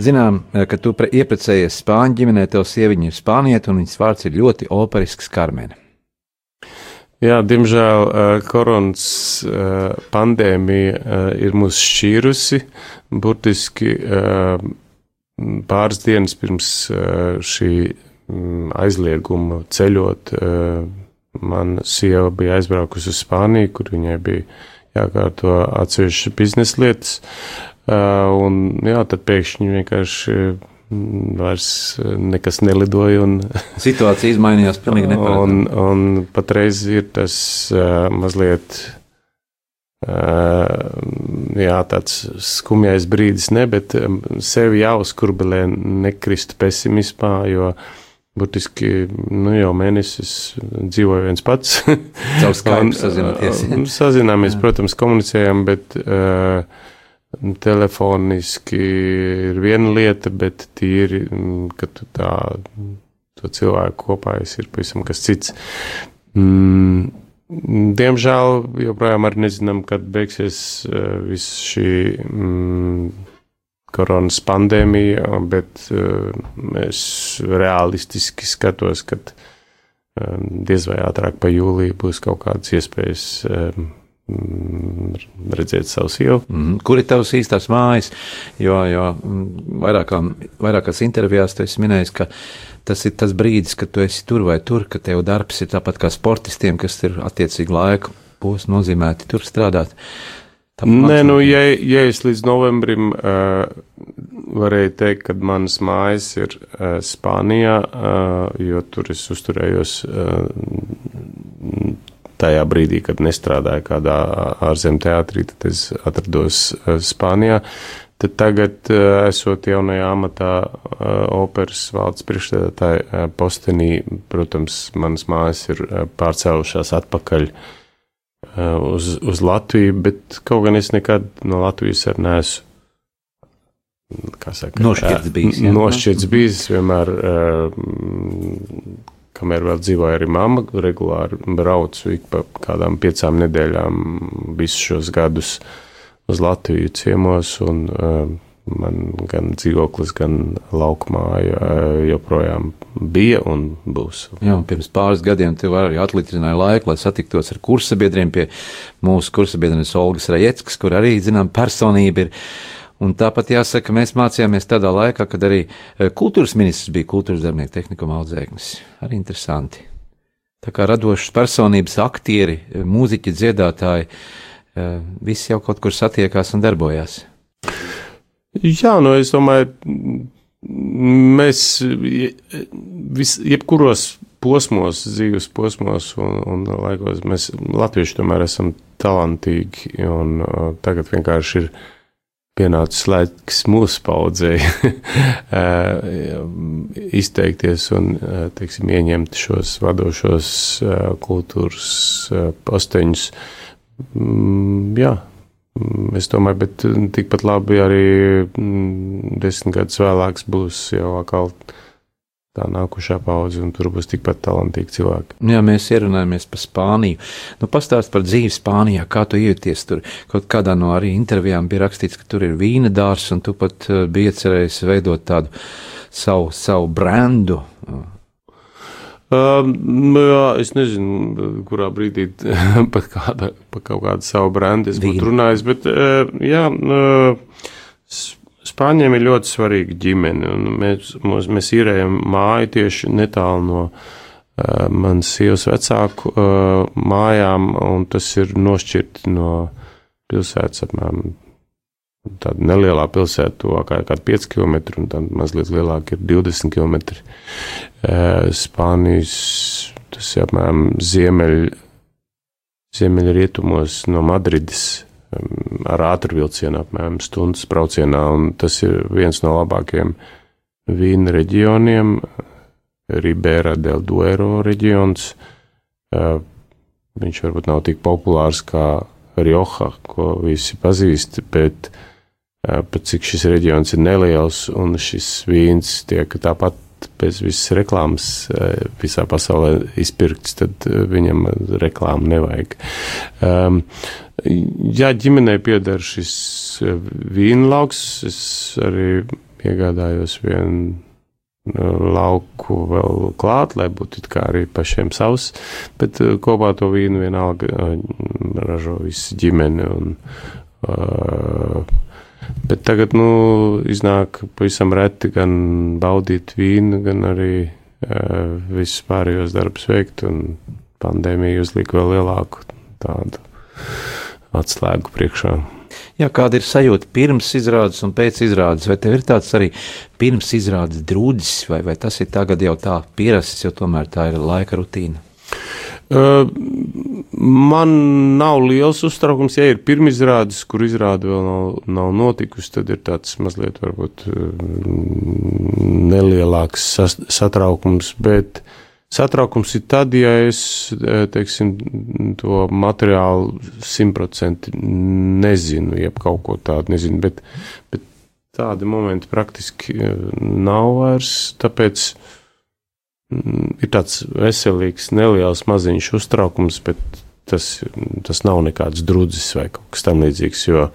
Zinām, ka tu ieprecējies Spāņu ģimenē, tev sieviņa ir spānieta un viņas vārds ir ļoti operisks Karmena. Jā, diemžēl koronas pandēmija ir mūs šķīrusi. Burtiski pāris dienas pirms šī aizliegumu ceļot. Eh, man sieva bija aizbraukusi uz Spāniju, kur viņai bija jākārto atsevišķas biznesa lietas. Eh, un, jā, tad pēkšņi vienkārši mm, vairs nekas nelidoja. Un, Situācija izmainījās pilnīgi neparedzami. Un, un patreiz ir tas uh, mazliet. Uh, jā, tāds skumjais brīdis, ne, bet sevi jāuzkurbelē, nekrist pesimismā, jo uh, Burtiski nu, jau mēnesis dzīvoju viens pats. Caur Skype sazināties. Sazināmies, Jā. protams, komunicējam, bet uh, telefoniski ir viena lieta, bet tīri, kad tu tā, to cilvēku kopā esi, ir pavisam kas cits. Mm, diemžēl joprojām arī nezinām, kad beigsies uh, viss šī. Mm, koronas pandēmija, bet uh, es realistiski skatos, ka uh, diez vai ātrāk pa jūliju būs kaut kādas iespējas um, redzēt savu sievu. Mm, kur ir tavs īstās mājas? Jo, jo mm, vairākā, vairākās intervijās tu esi minējis, ka tas ir tas brīdis, kad tu esi tur vai tur, ka tev darbs ir tāpat kā sportistiem, kas ir attiecīgi laika posms nozīmēti tur strādāt. Uh, Nē, nu, ja, ja es līdz novembrim uh, varēju teikt, ka manas mājas ir uh, Spānijā, uh, jo tur es uzturējos uh, tajā brīdī, kad nestrādāju kādā ārzem teātrī, tad es atrados uh, Spānijā. Tad tagad, uh, esot jaunajā amatā, uh, operas valdes priekšstādātāja uh, postenī, protams, manas mājas ir uh, pārcēlušās atpakaļ Uh, uz, uz Latviju, bet kaut gan es nekad no Latvijas arī neesmu. Saka, nošķirts bijis. Jā. Nošķirts bijis vienmēr, uh, kamēr vēl dzīvoja arī mamma, regulāri braucu ik pa kādām piecām nedēļām visus šos gadus uz Latviju ciemos un man gan dzīvoklis, gan laukumāja joprojām bija un būs. Jā, un pirms pāris gadiem tev arī atlīdzināja laiku, lai satiktos ar kursabiedriem pie mūsu kursabiedrības Olgas Rajeckas, kur arī, zinām, personība ir. Un tāpat jāsaka, mēs mācījāmies tādā laikā, kad arī kultūras ministrs bija kultūras darbinieku tehnikuma audzēknis. Arī interesanti. Tā kā radošas personības, aktieri, mūziķi, dziedātāji, visi jau kaut kur satiekās un darbojās. Jā, nu es domāju, mēs vis, jebkuros posmos, dzīves posmos un, un laikos mēs latvieši tomēr esam talantīgi un uh, tagad vienkārši ir pienācis laiks mūsu paudzei izteikties un, teiksim, ieņemt šos vadošos kultūras posteņus. Mm, jā, Es domāju, bet mm, tikpat labi arī mm, desmit gadus vēlāk būs jau atkal tā nākušā paudze, un tur būs tikpat talantīgi cilvēki. Jā, mēs ierunājamies par Spāniju. Nu, pastāst par dzīvi Spānijā, kā tu jūties tur. Kaut kādā no arī intervijām bija rakstīts, ka tur ir vīna dārs, un tu pat uh, biji cerējis veidot tādu savu, savu brandu. Uh, jā, es nezinu, kurā brīdī pat kāda, pa kaut kādu savu brendu es būtu runājis, bet uh, jā, uh, Spāņiem ir ļoti svarīga ģimene, un mēs, mūs, mēs īrējam māju tieši netālu no uh, manas sievas vecāku mājām, un tas ir nošķirti no pilsētas apmēram tāda nelielā pilsēta, tuvākā ir kāda 5 km, un tad mazliet lielāka ir 20 km. Spānijas, tas ir apmēram ziemeļ, ziemeļrietumos no Madrides ar ātrvilcienu apmēram stundas braucienā, un tas ir viens no labākajiem vīna reģioniem, Ribera del Duero reģions. Viņš varbūt nav tik populārs kā Rioja, ko visi pazīst, bet pat cik šis reģions ir neliels un šis vīns tiek tāpat bez visas reklāmas visā pasaulē izpirkts, tad viņam reklāmu nevajag. Um, ja ģimenei pieder šis vīnlauks, es arī iegādājos vienu lauku vēl klāt, lai būtu kā arī pašiem savs, bet kopā to vīnu vienalga ražo visa ģimene. Un, uh, bet tagad, nu, iznāk pavisam reti gan baudīt vīnu, gan arī uh, visus pārējos darbus veikt, pandēmija uzlika vēl lielāku tādu atslēgu priekšā. Jā, kāda ir sajūta pirms izrādes un pēc izrādes? Vai tev ir tāds arī pirms izrādes drūdzis, vai, vai tas ir tagad jau tā pierasts, jo tomēr tā ir laika rutīna? Man nav liels uztraukums, ja ir pirmizrādes, kur izrāde vēl nav, nav notikusi, tad ir tāds mazliet varbūt nelielāks satraukums, bet Satraukums ir tad, ja es teiksim, to materiālu simtprocentīgi nezinu, jeb kaut ko tādu nezinu, bet, bet tādi momenti praktiski nav vairs. Tāpēc ir tāds veselīgs, neliels, maziņš uztraukums, bet tas, tas nav nekāds drudzis vai kaut kas tamlīdzīgs, jo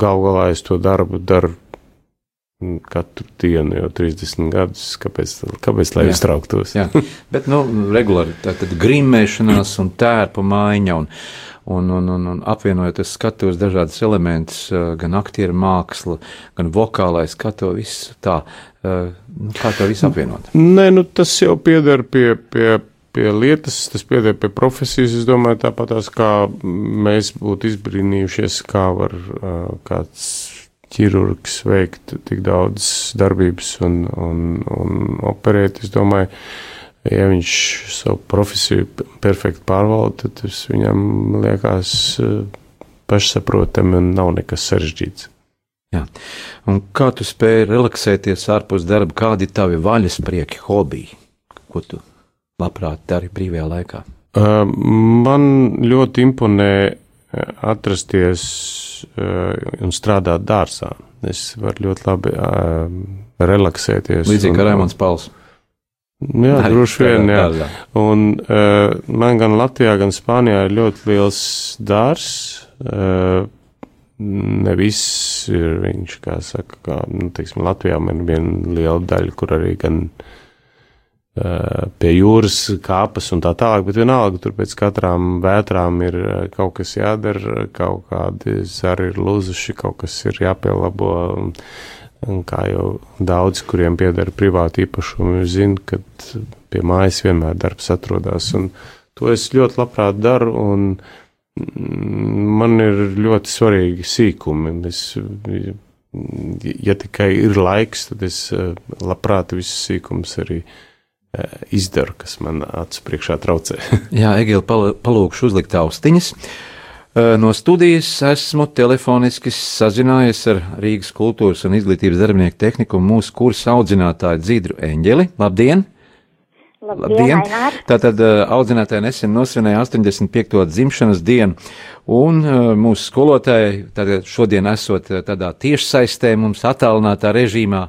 galu galā es to darbu daru katru dienu, jau 30 gadus. Kāpēc, kāpēc lai uztrauktos? jā, bet nu, regulāri tā tad grimēšanās un tērpa maiņa. Un, Un, un, un, un apvienojot, es skatos dažādas elementus, gan aktieru mākslu, gan vokālais skatu, visu tā. Nu, kā to visu apvienot? Nē, nu tas jau pieder pie, pie, pie lietas, tas pieder pie profesijas. Es domāju, tāpat kā mēs būtu izbrīnījušies, kā var kāds ķirurgs veikt tik daudz darbības un, un, un operēt. Es domāju, ja viņš savu profesiju perfekti pārvalda, tad tas viņam liekas eh, pašsaprotami un nav nekas sarežģīts. Jā. Un kā tu spēj relaksēties ārpus darba? Kādi ir tavi vaļas prieki, hobiji? Ko tu labprāt dari brīvajā laikā? Uh, man ļoti imponē atrasties uh, un strādāt dārzā. Es varu ļoti labi uh, relaksēties. Līdzīgi kā Raimons Pauls. Jā, Arī droši vien, jā. Dārzā. Un uh, man gan Latvijā, gan Spānijā ir ļoti liels dārs. Uh, ne viss ir viņš, kā saka, kā, nu, teiksim, Latvijā man ir viena liela daļa, kur arī gan uh, Eh, pie jūras kāpas un tā tālāk, bet vienalga tur pēc katrām vētrām ir eh, kaut kas jādara, kaut kādi zari ir lūzuši, kaut kas ir jāpielabo. Un, kā jau daudz, kuriem pieder privāti īpašumi, zina, ka pie mājas vienmēr darbs atrodas. Un to es ļoti labprāt daru, un mm, man ir ļoti svarīgi sīkumi. Es, ja tikai ir laiks, tad es eh, labprāt visus sīkumus arī Eh, izdaru, kas man acu priekšā traucē. Jā, Egīla, palūkšu uzlikt austiņas. Eh, no studijas esmu telefoniski sazinājies ar Rīgas kultūras un izglītības darbinieku tehniku mūsu kursa audzinātāju Dzīdru Eņģeli. Labdien! Labdien! Labdien. Tātad audzinātāji nesen nosvinēja 85. dzimšanas dienu, un mūsu skolotāji, tātad šodien esot tādā tiešsaistē, mums attālinātā režīmā,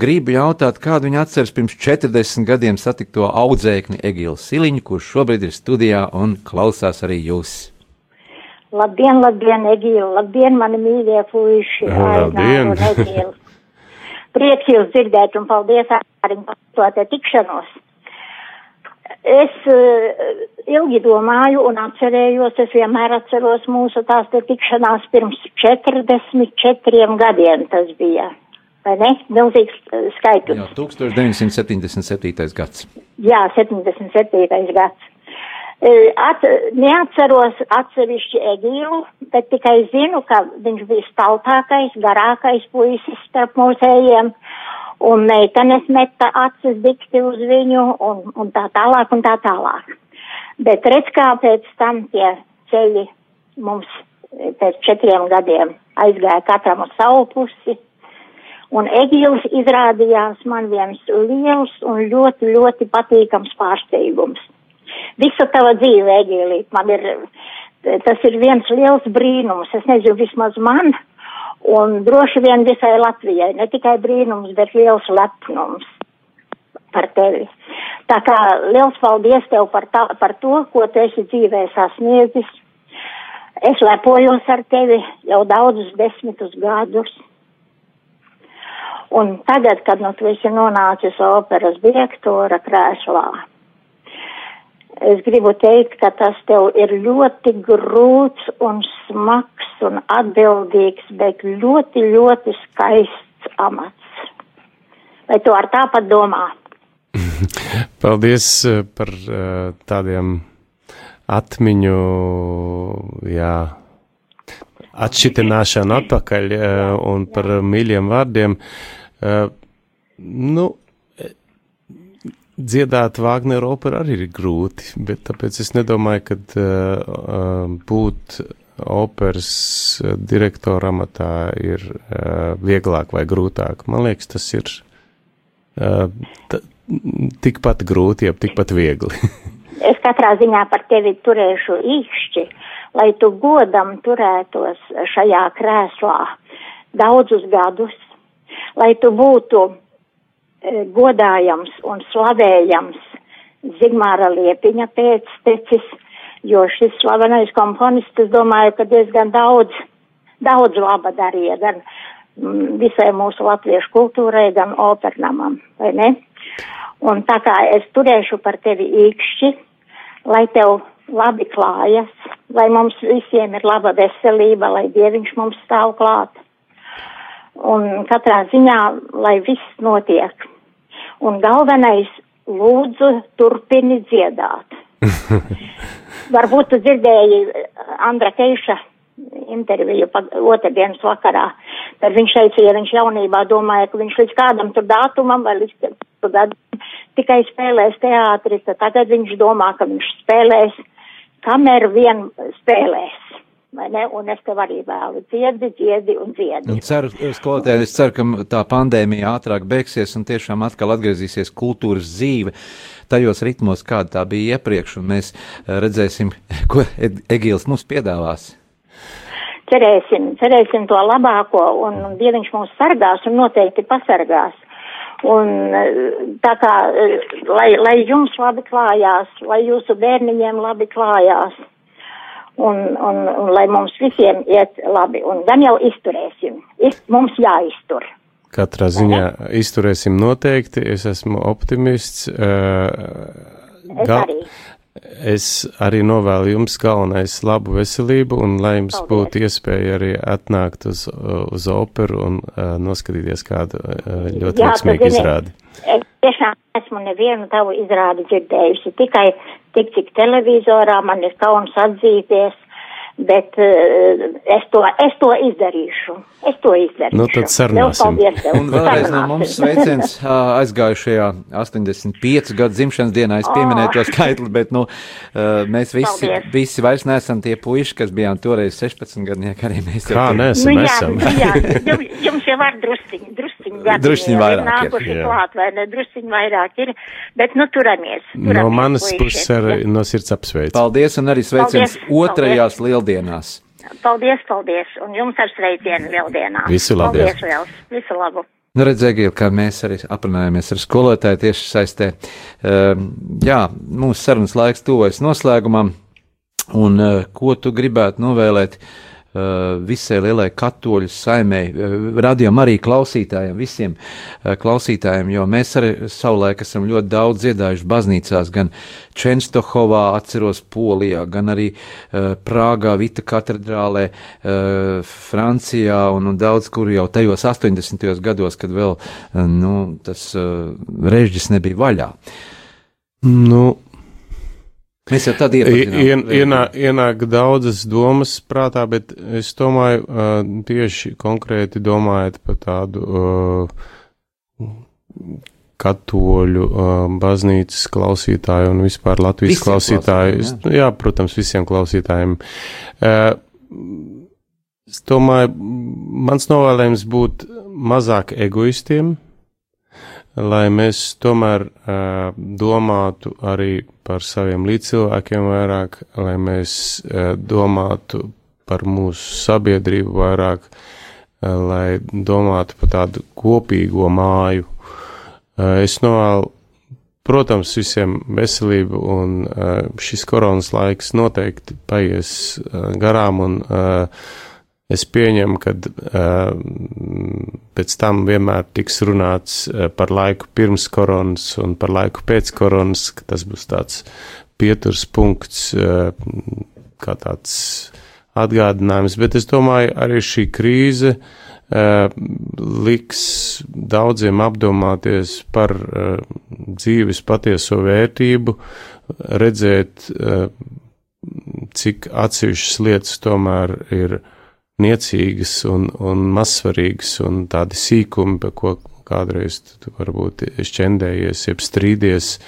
gribu jautāt, kādu viņi atceras pirms 40 gadiem satikto audzēkni Egilu Siliņu, kurš šobrīd ir studijā un klausās arī jūs. Labdien, labdien, Egīla, labdien, mani mīļie puiši. Labdien! Prieks jūs dzirdēt un paldies arī par to tikšanos. Es uh, ilgi domāju un atcerējos, es vienmēr atceros mūsu tās te tikšanās pirms 44 gadiem tas bija. Vai ne? Milzīgs uh, skaitlis. Jā, 1977. gads. Jā, 77. gads. At, neatceros atsevišķi Egīlu, bet tikai zinu, ka viņš bija staltākais, garākais puisis starp mūsējiem, un meitenes meta acis dikti uz viņu, un, un tā tālāk, un tā tālāk. Bet redz, kā pēc tam tie ceļi mums pēc četriem gadiem aizgāja katram uz savu pusi, un Egīls izrādījās man viens liels un ļoti, ļoti patīkams pārsteigums Visa tava dzīve, Egīlīt, man ir, tas ir viens liels brīnums. Es nezinu, vismaz man, un droši vien visai Latvijai. Ne tikai brīnums, bet liels lepnums par tevi. Tā kā liels paldies tev par, tā, par to, ko tu esi dzīvē sasniedzis. Es lepojos ar tevi jau daudzus desmitus gadus. Un tagad, kad nu tu esi nonācis operas direktora krēslā, Es gribu teikt, ka tas tev ir ļoti grūts un smags un atbildīgs, bet ļoti, ļoti skaists amats. Vai tu ar tāpat domā? Paldies eh, par eh, tādiem atmiņu, jā, atšķitināšanu atpakaļ eh, un par mīļiem vārdiem. Nu, dziedāt Vāgneru operu arī ir grūti, bet tāpēc es nedomāju, ka uh, būt operas direktora amatā ir uh, vieglāk vai grūtāk. Man liekas, tas ir uh, tikpat grūti, jeb tikpat viegli. es katrā ziņā par tevi turēšu īkšķi, lai tu godam turētos šajā krēslā daudzus gadus, lai tu būtu godājams un slavējams Zigmāra Liepiņa pēctecis, jo šis slavenais komponists, es domāju, ka diezgan daudz, daudz laba darīja gan mm, visai mūsu latviešu kultūrai, gan opernamam, vai ne? Un tā kā es turēšu par tevi īkšķi, lai tev labi klājas, lai mums visiem ir laba veselība, lai dieviņš mums stāv klāt. Un katrā ziņā, lai viss notiek Un galvenais, lūdzu, turpini dziedāt. Varbūt tu dzirdēji eh, Andra Keiša interviju otrdienas vakarā, tad viņš teica, ja viņš jaunībā domāja, ka viņš līdz kādam tur datumam vai līdz gadam tikai spēlēs teātri, tad tagad viņš domā, ka viņš spēlēs, kamēr vien spēlēs vai ne? Un es tev arī vēlu dziedi, dziedi un dziedi. Un ceru, skolotāji, es ceru, ka tā pandēmija ātrāk beigsies un tiešām atkal atgriezīsies kultūras dzīve tajos ritmos, kāda tā bija iepriekš, un mēs eh, redzēsim, ko Egīls mums piedāvās. Cerēsim, cerēsim to labāko, un, Dieviņš mūs sargās un noteikti pasargās. Un eh, tā kā, eh, lai, lai jums labi klājās, lai jūsu bērniņiem labi klājās, un, un, un lai mums visiem iet labi. Un gan jau izturēsim. Ist, mums jāiztur. Katrā ziņā ne? izturēsim noteikti. Es esmu optimists. Uh, es arī. Es arī novēlu jums galvenais labu veselību un lai jums Paldies. būtu iespēja arī atnākt uz, uz operu un uh, noskatīties kādu uh, ļoti veiksmīgu izrādi. Es tiešām esmu nevienu tavu izrādi dzirdējusi, tikai tik cik televizorā man ir kauns atzīties, bet uh, es, to, es to izdarīšu. Es to izdarīšu. Nu, tad sarunāsim. Un vēlreiz no mums sveiciens aizgājušajā 85 gadu dzimšanas dienā. Es pieminēju to skaitli, bet, nu, mēs visi, Paldies. visi vairs neesam tie puiši, kas bijām toreiz 16 gadnieki, arī mēs jau. Kā neesam, nu, jā, esam. jā, jums jau var drusciņi, drusciņi gadi. Drusciņi vairāk nākuši ir. klāt, vai ne, drusciņi vairāk ir, bet, nu, turamies. turamies no manas puses ar, no sirds apsveic. Paldies, un arī sveiciens Paldies. otrajās lieldienās. Paldies, paldies, un jums ar sveicienu lieldienās. Visu labu. Paldies vēl, visu labu. Nu, redzēju, kā mēs arī aprunājāmies ar skolotāju tieši saistē. Uh, jā, mūsu sarunas laiks tuvojas noslēgumam, un uh, ko tu gribētu novēlēt Uh, visai lielai katoļu saimēji, uh, radījām arī klausītājiem, visiem uh, klausītājiem, jo mēs arī savulaik esam ļoti daudz dziedājuši baznīcās, gan Čenstohovā, atceros Polijā, gan arī Prāgā, Vita katedrālē, Francijā un, un daudz kur jau tajos 80. gados, kad vēl, nu, tas režģis nebija vaļā. Nu, Mēs jau tādā ien, ienāk, ienāk daudzas domas prātā, bet es domāju, uh, tieši konkrēti domājot par tādu uh, katoļu uh, baznīcas klausītāju un vispār Latvijas visiem klausītāju. Jā. jā, protams, visiem klausītājiem. Uh, es domāju, mans novēlējums būtu mazāk egoistiem, lai mēs tomēr uh, domātu arī par saviem līdzcilvēkiem vairāk, lai mēs uh, domātu par mūsu sabiedrību vairāk, uh, lai domātu par tādu kopīgo māju, Eh, es novēlu, protams, visiem veselību, un eh, šis koronas laiks noteikti paies eh, garām, un es pieņemu, ka pēc tam vienmēr tiks runāts par laiku pirms koronas un par laiku pēc koronas, ka tas būs tāds pieturs punkts, kā tāds atgādinājums, bet es domāju, arī šī krīze uh, liks daudziem apdomāties par eh, dzīves patieso vērtību, redzēt, eh, cik atsevišķas lietas tomēr ir niecīgas un, un mazsvarīgas un tādi sīkumi, par ko kādreiz tu varbūt šķendējies, jeb strīdies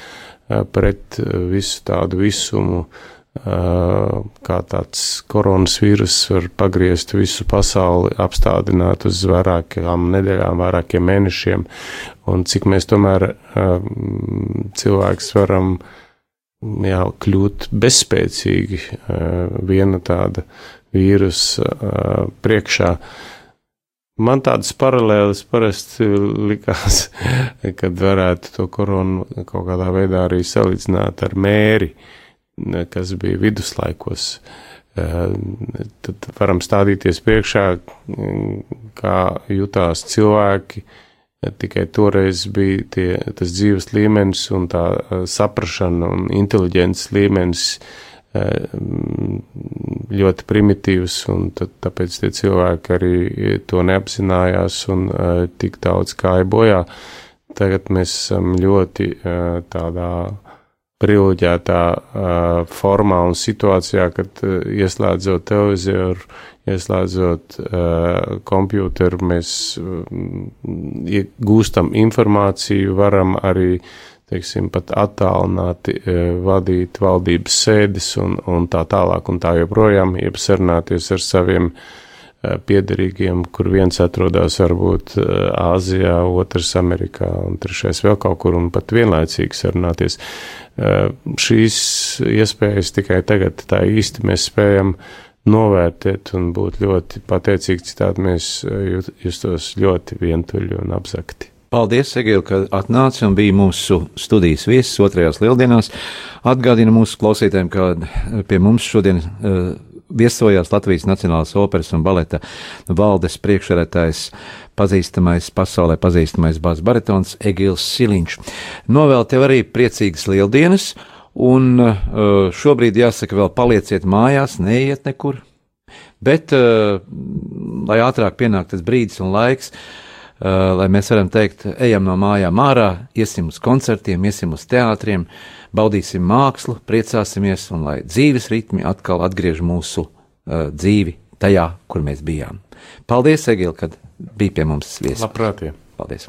pret visu tādu visumu, uh, kā tāds koronavīrus var pagriezt visu pasauli, apstādināt uz vairākām nedēļām, vairākiem mēnešiem, un cik mēs tomēr cilvēks varam jā, kļūt bezspēcīgi viena tāda vīrusa priekšā. Man tādas paralēlas parasti likās, kad varētu to koronu kaut kādā veidā arī salīdzināt ar mēri. Uh, kas bija viduslaikos. Tad varam stādīties priekšā, kā jutās cilvēki. Tikai toreiz bija tie, tas dzīves līmenis un tā saprašana un inteliģences līmenis eh, ļoti primitīvs, un tad, tāpēc tie cilvēki arī to neapzinājās un tik daudz kāja bojā. Tagad mēs esam ļoti tādā privileģētā uh, formā un situācijā, kad uh, ieslēdzot televizoru, ieslēdzot uh, kompjuteru, mēs uh, gūstam informāciju, varam arī, teiksim, pat attālināti uh, vadīt valdības sēdes un, un tā tālāk un tā joprojām, jeb sarunāties ar saviem uh, piederīgiem, kur viens atrodas varbūt Āzijā, otrs Amerikā un trešais vēl kaut kur un pat vienlaicīgi sarunāties. Šīs iespējas tikai tagad tā īsti mēs spējam novērtēt un būt ļoti pateicīgi, citādi mēs justos ļoti vientuļi un apzakti. Paldies, Egīl, ka atnāci un bija mūsu studijas viesis otrajās lieldienās. Atgādina mūsu klausītājiem, ka pie mums šodien uh, viesojās Latvijas Nacionālās operas un baleta valdes priekšsēdētājs, pazīstamais, pasaulē pazīstamais bas baritons Egils Siliņš. Novēl tev arī priecīgas lieldienas, un uh, šobrīd jāsaka vēl palieciet mājās, neiet nekur, bet, uh, lai ātrāk pienāk tas brīdis un laiks, Uh, lai mēs varam teikt, ejam no mājām ārā, iesim uz koncertiem, iesim uz teātriem, baudīsim mākslu, priecāsimies, un lai dzīves ritmi atkal atgriež mūsu uh, dzīvi tajā, kur mēs bijām. Paldies, Egil, kad bija pie mums viesis. Labprāt! Jā. Paldies!